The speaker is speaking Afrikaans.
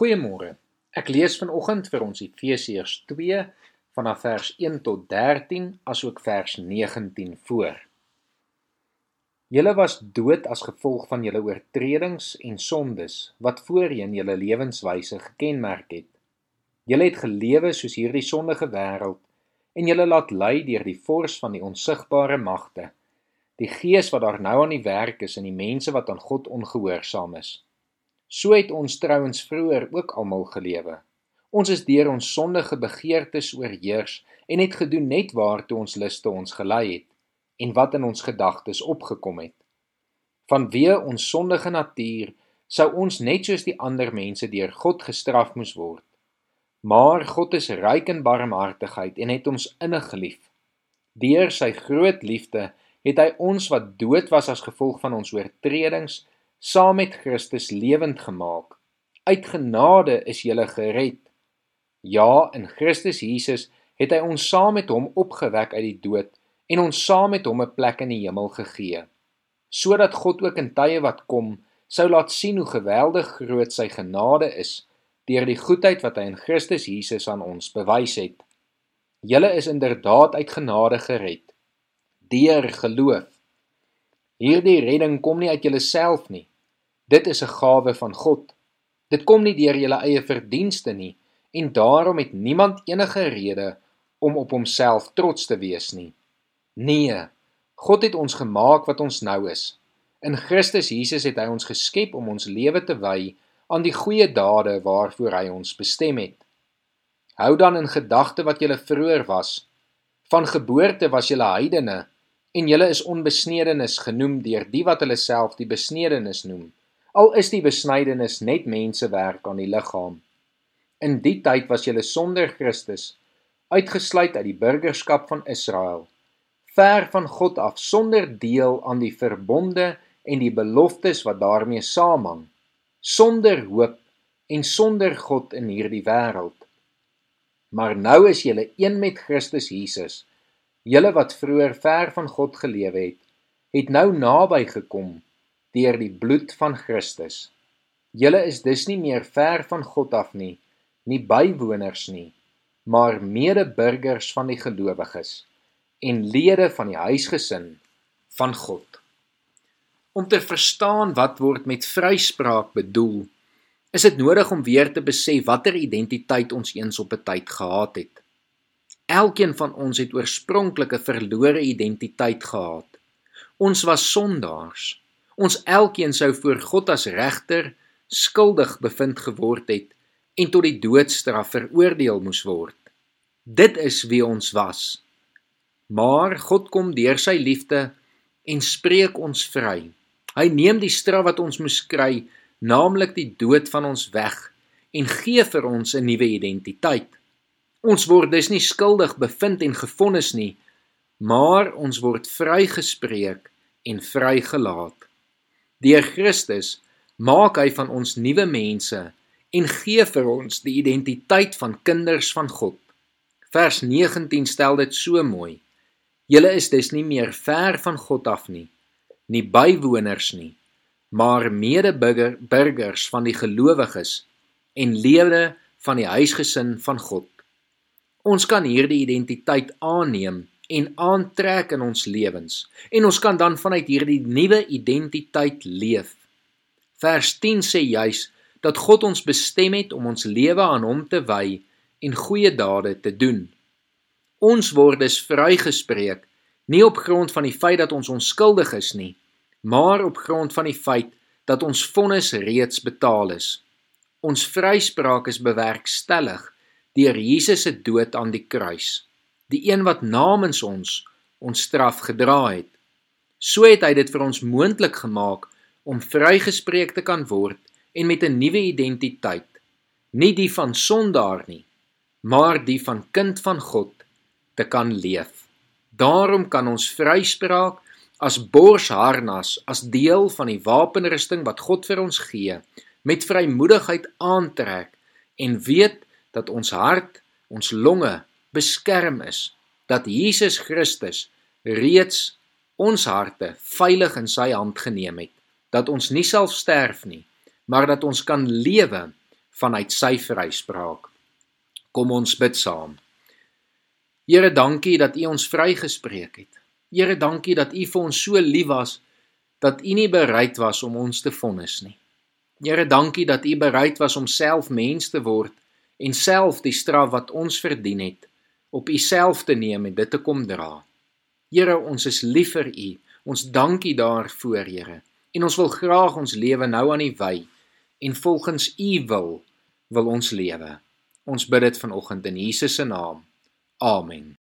Goeiemôre. Ek lees vanoggend vir ons Efesiërs 2 vanaf vers 1 tot 13 asook vers 19 voor. Julle was dood as gevolg van julle oortredings en sondes wat voorheen julle lewenswyse gekenmerk het. Julle het gelewe soos hierdie sondige wêreld en julle laat lei deur die vors van die onsigbare magte, die gees wat daar nou aan die werk is in die mense wat aan God ongehoorsaam is. So het ons trouens vroeër ook almal gelewe. Ons is deur ons sondige begeertes oorheers en het gedoen net waartoe ons luste ons gelei het en wat in ons gedagtes opgekom het. Vanweë ons sondige natuur sou ons net soos die ander mense deur God gestraf moes word. Maar God is ryk in barmhartigheid en het ons innig gelief. Deur sy groot liefde het hy ons wat dood was as gevolg van ons oortredings saam met Christus lewend gemaak. Uit genade is jy gered. Ja, in Christus Jesus het hy ons saam met hom opgewek uit die dood en ons saam met hom 'n plek in die hemel gegee, sodat God ook in tye wat kom sou laat sien hoe geweldig groot sy genade is deur die goedheid wat hy in Christus Jesus aan ons bewys het. Julle is inderdaad uit genade gered deur geloof. Hierdie redding kom nie uit julleself nie. Dit is 'n gawe van God. Dit kom nie deur julle eie verdienste nie en daarom het niemand enige rede om op homself trots te wees nie. Nee, God het ons gemaak wat ons nou is. In Christus Jesus het hy ons geskep om ons lewe te wy aan die goeie dade waarvoor hy ons bestem het. Hou dan in gedagte wat julle vroeër was. Van geboorte was julle heidene en julle is onbesnedenis genoem deur die wat hulle self die besnedenis noem al is die besnydenis net mensewerk aan die liggaam. In die tyd was julle sonder Christus, uitgesluit uit die burgerskap van Israel, ver van God af, sonder deel aan die verbonde en die beloftes wat daarmee saamhang, sonder hoop en sonder God in hierdie wêreld. Maar nou is julle een met Christus Jesus. Julle wat vroeër ver van God gelewe het, het nou naby gekom deur die bloed van Christus. Julle is dus nie meer ver van God af nie, nie bywoners nie, maar medeburgers van die gelowiges en lede van die huisgesin van God. Om te verstaan wat word met vryspraak bedoel, is dit nodig om weer te besef watter identiteit ons eens op 'n tyd gehad het. Elkeen van ons het oorspronklik 'n verlore identiteit gehad. Ons was sondaars. Ons elkeen sou voor God as regter skuldig bevind geword het en tot die doodstraf veroordeel moes word. Dit is wie ons was. Maar God kom deur sy liefde en spreek ons vry. Hy neem die straf wat ons moes kry, naamlik die dood van ons weg en gee vir ons 'n nuwe identiteit. Ons word dus nie skuldig bevind en gefonnis nie, maar ons word vrygespreek en vrygelaat. Deur Christus maak hy van ons nuwe mense en gee vir ons die identiteit van kinders van God. Vers 19 stel dit so mooi. Julle is dus nie meer ver van God af nie, nie bywoners nie, maar medeburgers van die gelowiges en lede van die huisgesin van God. Ons kan hierdie identiteit aanneem en aantrek in ons lewens en ons kan dan vanuit hierdie nuwe identiteit leef. Vers 10 sê juis dat God ons bestem het om ons lewe aan hom te wy en goeie dade te doen. Ons word dus vrygespreek nie op grond van die feit dat ons onskuldig is nie, maar op grond van die feit dat ons vonnis reeds betaal is. Ons vryspraak is bewerkstellig deur Jesus se dood aan die kruis die een wat namens ons ons straf gedra het. So het hy dit vir ons moontlik gemaak om vrygespreek te kan word en met 'n nuwe identiteit, nie die van sondaar nie, maar die van kind van God te kan leef. Daarom kan ons vryspraak as borsharnas as deel van die wapenrusting wat God vir ons gee, met vrymoedigheid aantrek en weet dat ons hart, ons longe beskerm is dat Jesus Christus reeds ons harte veilig in sy hand geneem het dat ons nie self sterf nie maar dat ons kan lewe vanuit sy vryspraak. Kom ons bid saam. Here, dankie dat U ons vrygespreek het. Here, dankie dat U vir ons so lief was dat U nie bereid was om ons te vonnis nie. Here, dankie dat U bereid was om self mens te word en self die straf wat ons verdien het op U self te neem en dit te kom dra. Here, ons is lief vir U. Ons dankie daarvoor, Here. En ons wil graag ons lewe nou aan U wy en volgens U wil wil ons lewe. Ons bid dit vanoggend in Jesus se naam. Amen.